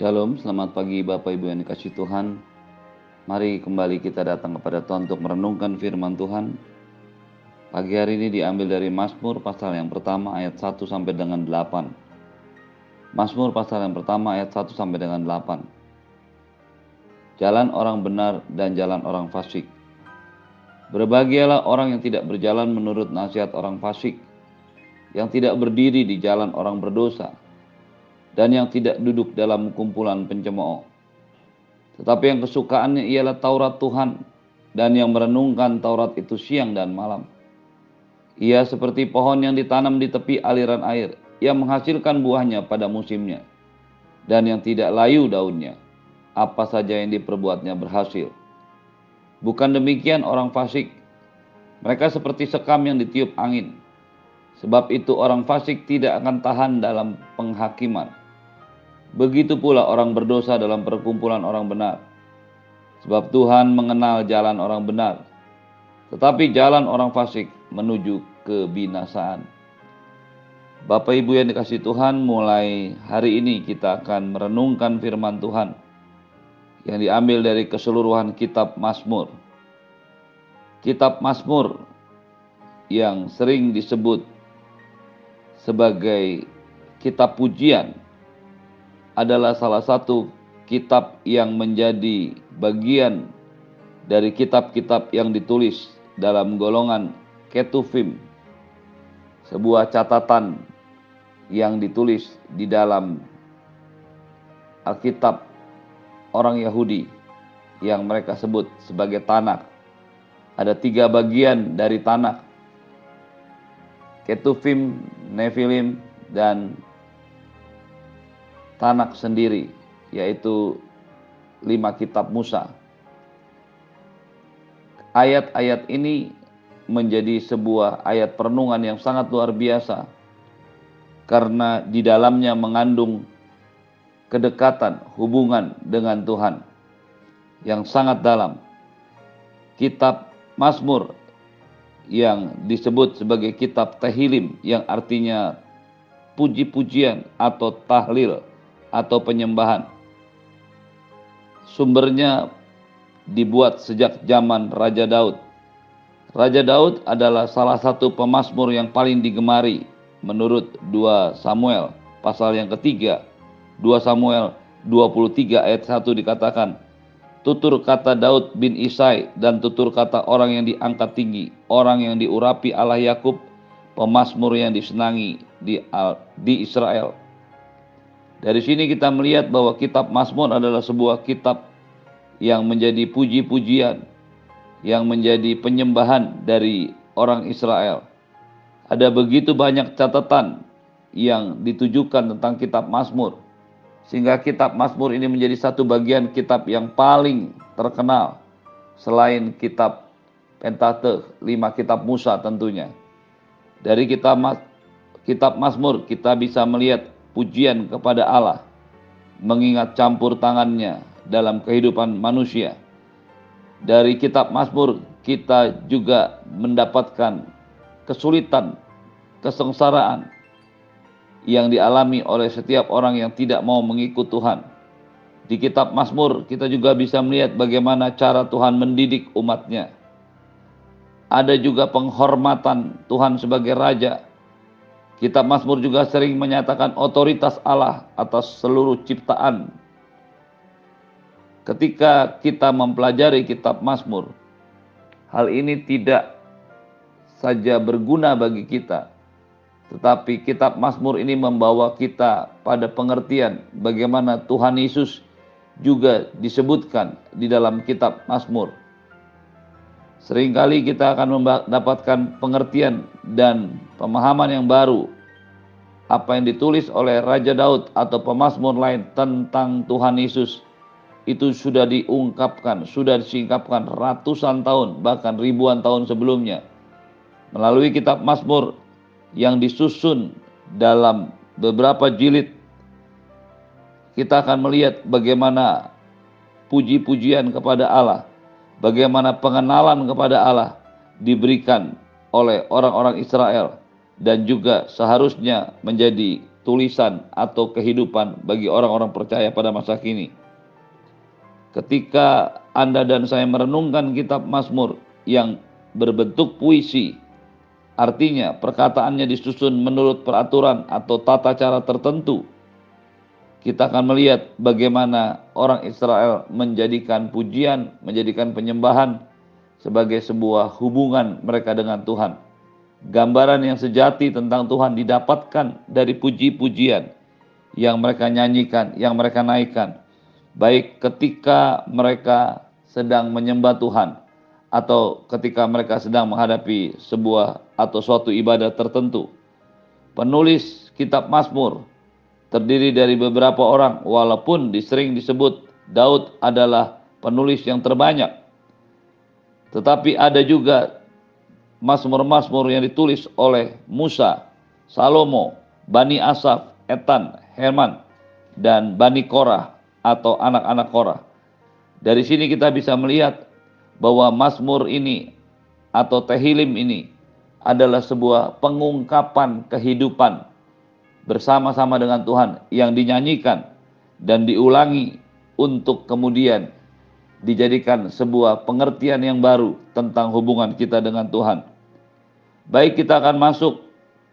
Shalom, selamat pagi Bapak Ibu yang dikasih Tuhan. Mari kembali kita datang kepada Tuhan untuk merenungkan firman Tuhan. Pagi hari ini diambil dari Mazmur pasal yang pertama ayat 1 sampai dengan 8. Mazmur pasal yang pertama ayat 1 sampai dengan 8. Jalan orang benar dan jalan orang fasik. Berbahagialah orang yang tidak berjalan menurut nasihat orang fasik, yang tidak berdiri di jalan orang berdosa, dan yang tidak duduk dalam kumpulan pencemooh. Tetapi yang kesukaannya ialah Taurat Tuhan dan yang merenungkan Taurat itu siang dan malam. Ia seperti pohon yang ditanam di tepi aliran air, yang menghasilkan buahnya pada musimnya, dan yang tidak layu daunnya, apa saja yang diperbuatnya berhasil. Bukan demikian orang fasik, mereka seperti sekam yang ditiup angin. Sebab itu orang fasik tidak akan tahan dalam penghakiman Begitu pula orang berdosa dalam perkumpulan orang benar. Sebab Tuhan mengenal jalan orang benar, tetapi jalan orang fasik menuju kebinasaan. Bapak Ibu yang dikasih Tuhan, mulai hari ini kita akan merenungkan firman Tuhan yang diambil dari keseluruhan kitab Mazmur. Kitab Mazmur yang sering disebut sebagai kitab pujian adalah salah satu kitab yang menjadi bagian dari kitab-kitab yang ditulis dalam golongan Ketuvim, sebuah catatan yang ditulis di dalam Alkitab orang Yahudi yang mereka sebut sebagai Tanakh. Ada tiga bagian dari Tanakh, Ketuvim, Nefilim, dan Tanak sendiri, yaitu lima kitab Musa. Ayat-ayat ini menjadi sebuah ayat perenungan yang sangat luar biasa karena di dalamnya mengandung kedekatan hubungan dengan Tuhan yang sangat dalam. Kitab Mazmur yang disebut sebagai kitab Tehilim yang artinya puji-pujian atau tahlil atau penyembahan. Sumbernya dibuat sejak zaman Raja Daud. Raja Daud adalah salah satu pemazmur yang paling digemari menurut 2 Samuel pasal yang ketiga. 2 Samuel 23 ayat 1 dikatakan, Tutur kata Daud bin Isai dan tutur kata orang yang diangkat tinggi, orang yang diurapi Allah Yakub, pemazmur yang disenangi di, di Israel. Dari sini kita melihat bahwa kitab Mazmur adalah sebuah kitab yang menjadi puji-pujian, yang menjadi penyembahan dari orang Israel. Ada begitu banyak catatan yang ditujukan tentang kitab Mazmur. Sehingga kitab Mazmur ini menjadi satu bagian kitab yang paling terkenal selain kitab Pentateuch, lima kitab Musa tentunya. Dari kitab kitab Mazmur kita bisa melihat pujian kepada Allah, mengingat campur tangannya dalam kehidupan manusia. Dari kitab Mazmur kita juga mendapatkan kesulitan, kesengsaraan yang dialami oleh setiap orang yang tidak mau mengikut Tuhan. Di kitab Mazmur kita juga bisa melihat bagaimana cara Tuhan mendidik umatnya. Ada juga penghormatan Tuhan sebagai Raja Kitab Mazmur juga sering menyatakan otoritas Allah atas seluruh ciptaan. Ketika kita mempelajari kitab Mazmur, hal ini tidak saja berguna bagi kita, tetapi kitab Mazmur ini membawa kita pada pengertian bagaimana Tuhan Yesus juga disebutkan di dalam kitab Mazmur. Seringkali kita akan mendapatkan pengertian dan pemahaman yang baru. Apa yang ditulis oleh Raja Daud atau pemazmur lain tentang Tuhan Yesus itu sudah diungkapkan, sudah disingkapkan ratusan tahun bahkan ribuan tahun sebelumnya. Melalui kitab Mazmur yang disusun dalam beberapa jilid kita akan melihat bagaimana puji-pujian kepada Allah bagaimana pengenalan kepada Allah diberikan oleh orang-orang Israel dan juga seharusnya menjadi tulisan atau kehidupan bagi orang-orang percaya pada masa kini. Ketika Anda dan saya merenungkan kitab Mazmur yang berbentuk puisi, artinya perkataannya disusun menurut peraturan atau tata cara tertentu, kita akan melihat bagaimana orang Israel menjadikan pujian, menjadikan penyembahan sebagai sebuah hubungan mereka dengan Tuhan gambaran yang sejati tentang Tuhan didapatkan dari puji-pujian yang mereka nyanyikan, yang mereka naikkan, baik ketika mereka sedang menyembah Tuhan atau ketika mereka sedang menghadapi sebuah atau suatu ibadah tertentu. Penulis kitab Mazmur terdiri dari beberapa orang walaupun disering disebut Daud adalah penulis yang terbanyak. Tetapi ada juga Mazmur-Mazmur yang ditulis oleh Musa, Salomo, Bani Asaf, Etan, Herman, dan Bani Korah atau anak-anak Korah. Dari sini kita bisa melihat bahwa Mazmur ini atau Tehilim ini adalah sebuah pengungkapan kehidupan bersama-sama dengan Tuhan yang dinyanyikan dan diulangi untuk kemudian dijadikan sebuah pengertian yang baru tentang hubungan kita dengan Tuhan. Baik kita akan masuk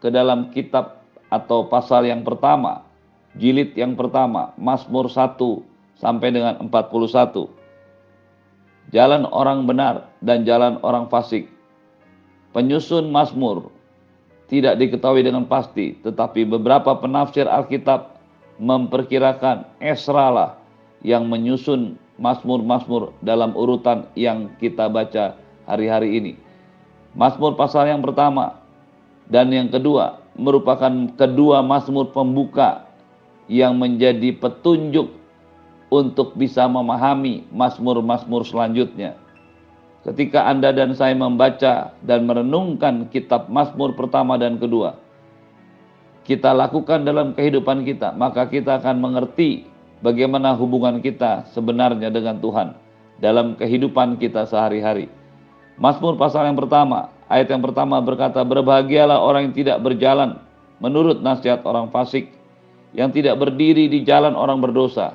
ke dalam kitab atau pasal yang pertama, jilid yang pertama, Mazmur 1 sampai dengan 41. Jalan orang benar dan jalan orang fasik. Penyusun Mazmur tidak diketahui dengan pasti, tetapi beberapa penafsir Alkitab memperkirakan Esra lah yang menyusun Mazmur-Mazmur dalam urutan yang kita baca hari-hari ini. Mazmur pasal yang pertama dan yang kedua merupakan kedua Mazmur pembuka yang menjadi petunjuk untuk bisa memahami Mazmur-Mazmur selanjutnya. Ketika Anda dan saya membaca dan merenungkan kitab Mazmur pertama dan kedua, kita lakukan dalam kehidupan kita, maka kita akan mengerti bagaimana hubungan kita sebenarnya dengan Tuhan dalam kehidupan kita sehari-hari. Mazmur pasal yang pertama, ayat yang pertama berkata, Berbahagialah orang yang tidak berjalan menurut nasihat orang fasik, yang tidak berdiri di jalan orang berdosa,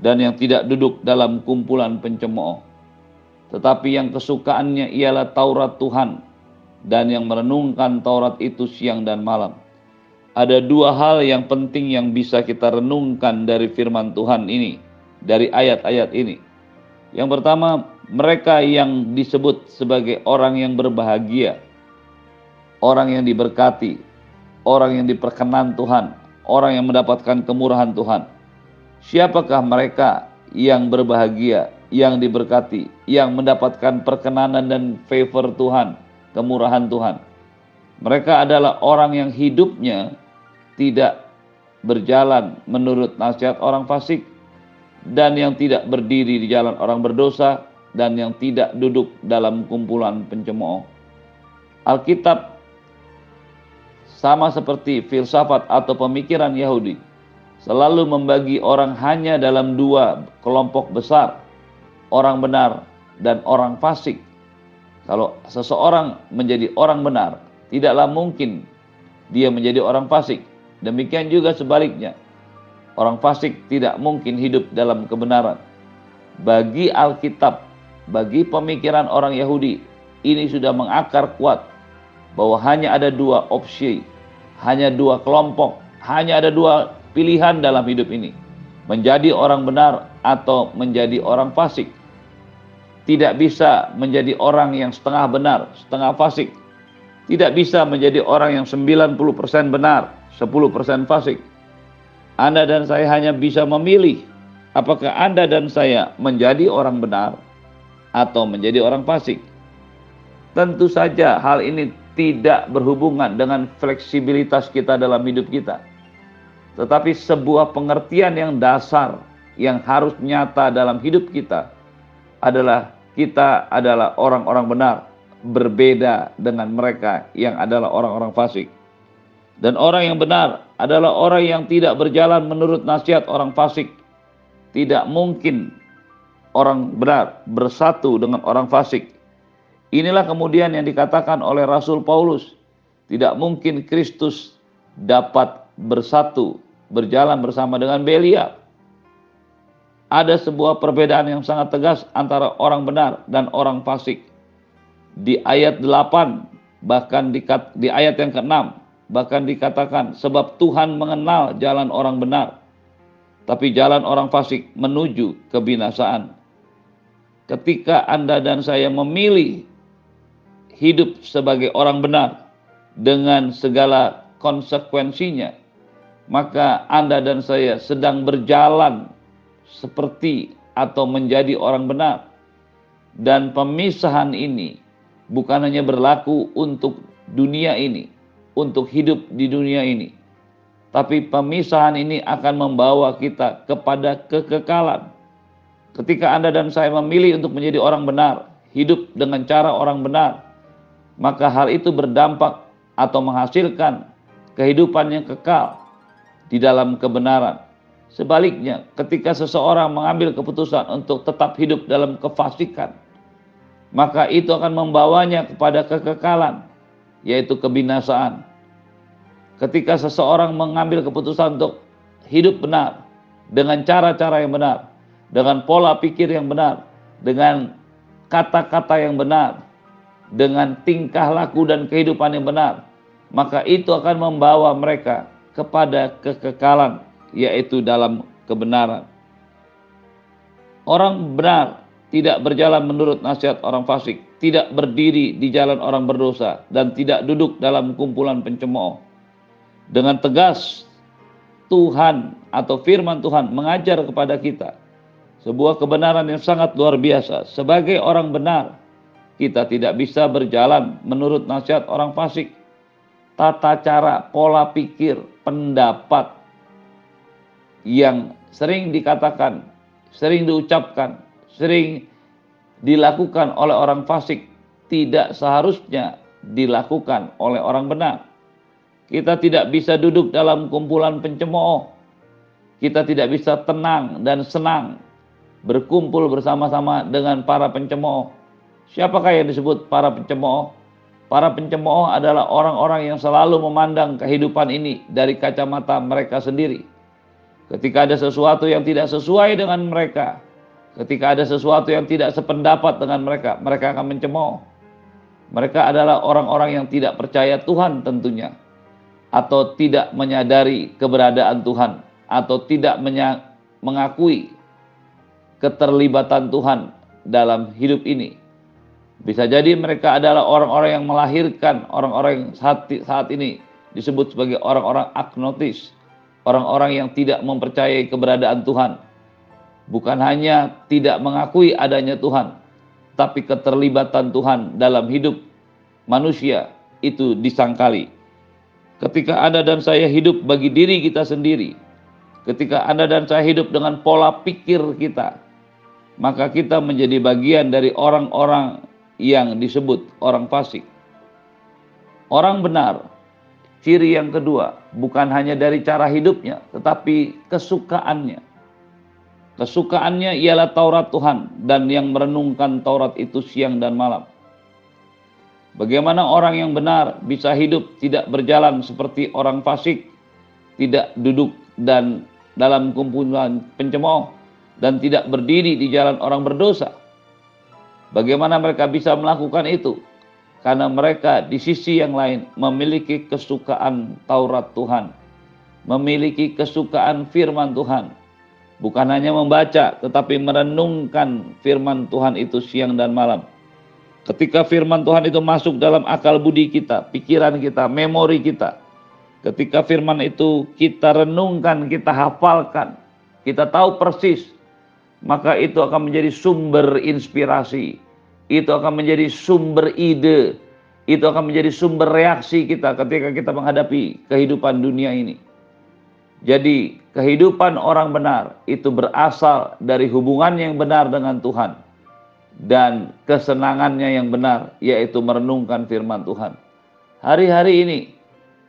dan yang tidak duduk dalam kumpulan pencemooh. Tetapi yang kesukaannya ialah Taurat Tuhan, dan yang merenungkan Taurat itu siang dan malam. Ada dua hal yang penting yang bisa kita renungkan dari firman Tuhan ini, dari ayat-ayat ini. Yang pertama, mereka yang disebut sebagai orang yang berbahagia, orang yang diberkati, orang yang diperkenan Tuhan, orang yang mendapatkan kemurahan Tuhan. Siapakah mereka yang berbahagia, yang diberkati, yang mendapatkan perkenanan dan favor Tuhan, kemurahan Tuhan? Mereka adalah orang yang hidupnya tidak berjalan menurut nasihat orang fasik dan yang tidak berdiri di jalan orang berdosa dan yang tidak duduk dalam kumpulan pencemooh. Alkitab sama seperti filsafat atau pemikiran Yahudi selalu membagi orang hanya dalam dua kelompok besar, orang benar dan orang fasik. Kalau seseorang menjadi orang benar, tidaklah mungkin dia menjadi orang fasik. Demikian juga sebaliknya. Orang fasik tidak mungkin hidup dalam kebenaran. Bagi Alkitab bagi pemikiran orang Yahudi ini sudah mengakar kuat bahwa hanya ada dua opsi, hanya dua kelompok, hanya ada dua pilihan dalam hidup ini. Menjadi orang benar atau menjadi orang fasik. Tidak bisa menjadi orang yang setengah benar, setengah fasik. Tidak bisa menjadi orang yang 90% benar, 10% fasik. Anda dan saya hanya bisa memilih apakah Anda dan saya menjadi orang benar atau menjadi orang fasik. Tentu saja hal ini tidak berhubungan dengan fleksibilitas kita dalam hidup kita. Tetapi sebuah pengertian yang dasar yang harus nyata dalam hidup kita adalah kita adalah orang-orang benar berbeda dengan mereka yang adalah orang-orang fasik. Dan orang yang benar adalah orang yang tidak berjalan menurut nasihat orang fasik. Tidak mungkin orang benar bersatu dengan orang fasik. Inilah kemudian yang dikatakan oleh Rasul Paulus. Tidak mungkin Kristus dapat bersatu, berjalan bersama dengan Belia. Ada sebuah perbedaan yang sangat tegas antara orang benar dan orang fasik. Di ayat 8, bahkan di, di ayat yang ke-6, bahkan dikatakan sebab Tuhan mengenal jalan orang benar, tapi jalan orang fasik menuju kebinasaan. Ketika Anda dan saya memilih hidup sebagai orang benar dengan segala konsekuensinya, maka Anda dan saya sedang berjalan seperti atau menjadi orang benar. Dan pemisahan ini bukan hanya berlaku untuk dunia ini, untuk hidup di dunia ini, tapi pemisahan ini akan membawa kita kepada kekekalan. Ketika Anda dan saya memilih untuk menjadi orang benar, hidup dengan cara orang benar, maka hal itu berdampak atau menghasilkan kehidupan yang kekal di dalam kebenaran. Sebaliknya, ketika seseorang mengambil keputusan untuk tetap hidup dalam kefasikan, maka itu akan membawanya kepada kekekalan, yaitu kebinasaan. Ketika seseorang mengambil keputusan untuk hidup benar dengan cara-cara yang benar, dengan pola pikir yang benar, dengan kata-kata yang benar, dengan tingkah laku dan kehidupan yang benar, maka itu akan membawa mereka kepada kekekalan, yaitu dalam kebenaran. Orang benar tidak berjalan menurut nasihat orang fasik, tidak berdiri di jalan orang berdosa, dan tidak duduk dalam kumpulan pencemooh. Dengan tegas, Tuhan atau firman Tuhan mengajar kepada kita sebuah kebenaran yang sangat luar biasa. Sebagai orang benar, kita tidak bisa berjalan menurut nasihat orang fasik. Tata cara, pola pikir, pendapat yang sering dikatakan, sering diucapkan, sering dilakukan oleh orang fasik tidak seharusnya dilakukan oleh orang benar. Kita tidak bisa duduk dalam kumpulan pencemooh. Kita tidak bisa tenang dan senang berkumpul bersama-sama dengan para pencemooh Siapakah yang disebut para pencemooh? Para pencemooh adalah orang-orang yang selalu memandang kehidupan ini dari kacamata mereka sendiri. Ketika ada sesuatu yang tidak sesuai dengan mereka, ketika ada sesuatu yang tidak sependapat dengan mereka, mereka akan mencemooh. Mereka adalah orang-orang yang tidak percaya Tuhan tentunya, atau tidak menyadari keberadaan Tuhan, atau tidak mengakui keterlibatan Tuhan dalam hidup ini. Bisa jadi mereka adalah orang-orang yang melahirkan orang-orang yang saat, saat ini disebut sebagai orang-orang agnotis, orang-orang yang tidak mempercayai keberadaan Tuhan. Bukan hanya tidak mengakui adanya Tuhan, tapi keterlibatan Tuhan dalam hidup manusia itu disangkali. Ketika Anda dan saya hidup bagi diri kita sendiri, ketika Anda dan saya hidup dengan pola pikir kita, maka kita menjadi bagian dari orang-orang yang disebut orang fasik. Orang benar, ciri yang kedua, bukan hanya dari cara hidupnya, tetapi kesukaannya. Kesukaannya ialah Taurat Tuhan dan yang merenungkan Taurat itu siang dan malam. Bagaimana orang yang benar bisa hidup tidak berjalan seperti orang fasik, tidak duduk dan dalam kumpulan pencemooh, dan tidak berdiri di jalan orang berdosa Bagaimana mereka bisa melakukan itu? Karena mereka di sisi yang lain memiliki kesukaan Taurat Tuhan, memiliki kesukaan firman Tuhan. Bukan hanya membaca, tetapi merenungkan firman Tuhan itu siang dan malam. Ketika firman Tuhan itu masuk dalam akal budi kita, pikiran kita, memori kita. Ketika firman itu kita renungkan, kita hafalkan, kita tahu persis, maka itu akan menjadi sumber inspirasi, itu akan menjadi sumber ide, itu akan menjadi sumber reaksi kita ketika kita menghadapi kehidupan dunia ini. Jadi, kehidupan orang benar itu berasal dari hubungan yang benar dengan Tuhan dan kesenangannya yang benar, yaitu merenungkan firman Tuhan. Hari-hari ini,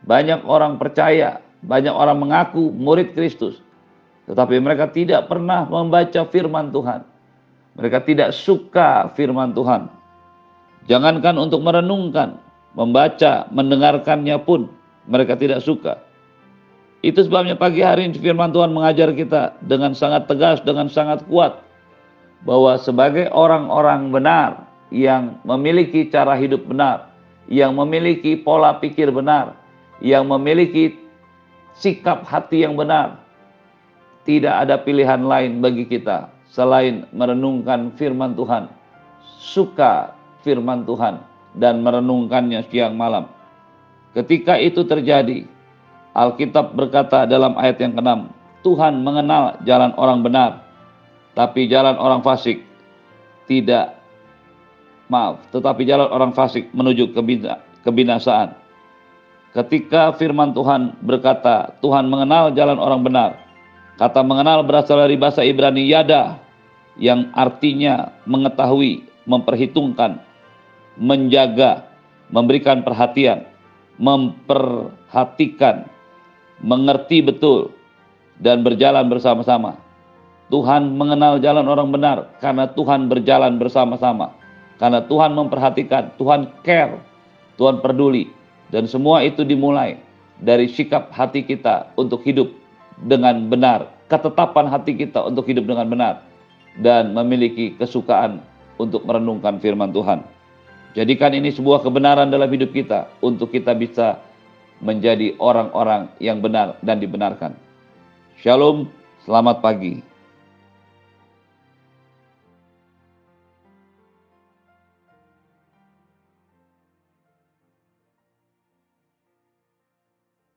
banyak orang percaya, banyak orang mengaku murid Kristus, tetapi mereka tidak pernah membaca firman Tuhan mereka tidak suka firman Tuhan. Jangankan untuk merenungkan, membaca, mendengarkannya pun mereka tidak suka. Itu sebabnya pagi hari ini firman Tuhan mengajar kita dengan sangat tegas, dengan sangat kuat bahwa sebagai orang-orang benar yang memiliki cara hidup benar, yang memiliki pola pikir benar, yang memiliki sikap hati yang benar, tidak ada pilihan lain bagi kita selain merenungkan firman Tuhan, suka firman Tuhan, dan merenungkannya siang malam. Ketika itu terjadi, Alkitab berkata dalam ayat yang ke-6, Tuhan mengenal jalan orang benar, tapi jalan orang fasik tidak maaf, tetapi jalan orang fasik menuju kebinasaan. Ketika firman Tuhan berkata, Tuhan mengenal jalan orang benar. Kata mengenal berasal dari bahasa Ibrani yada yang artinya mengetahui, memperhitungkan, menjaga, memberikan perhatian, memperhatikan, mengerti betul, dan berjalan bersama-sama. Tuhan mengenal jalan orang benar karena Tuhan berjalan bersama-sama. Karena Tuhan memperhatikan, Tuhan care, Tuhan peduli. Dan semua itu dimulai dari sikap hati kita untuk hidup dengan benar. Ketetapan hati kita untuk hidup dengan benar. Dan memiliki kesukaan untuk merenungkan firman Tuhan. Jadikan ini sebuah kebenaran dalam hidup kita untuk kita bisa menjadi orang-orang yang benar dan dibenarkan. Shalom, selamat pagi.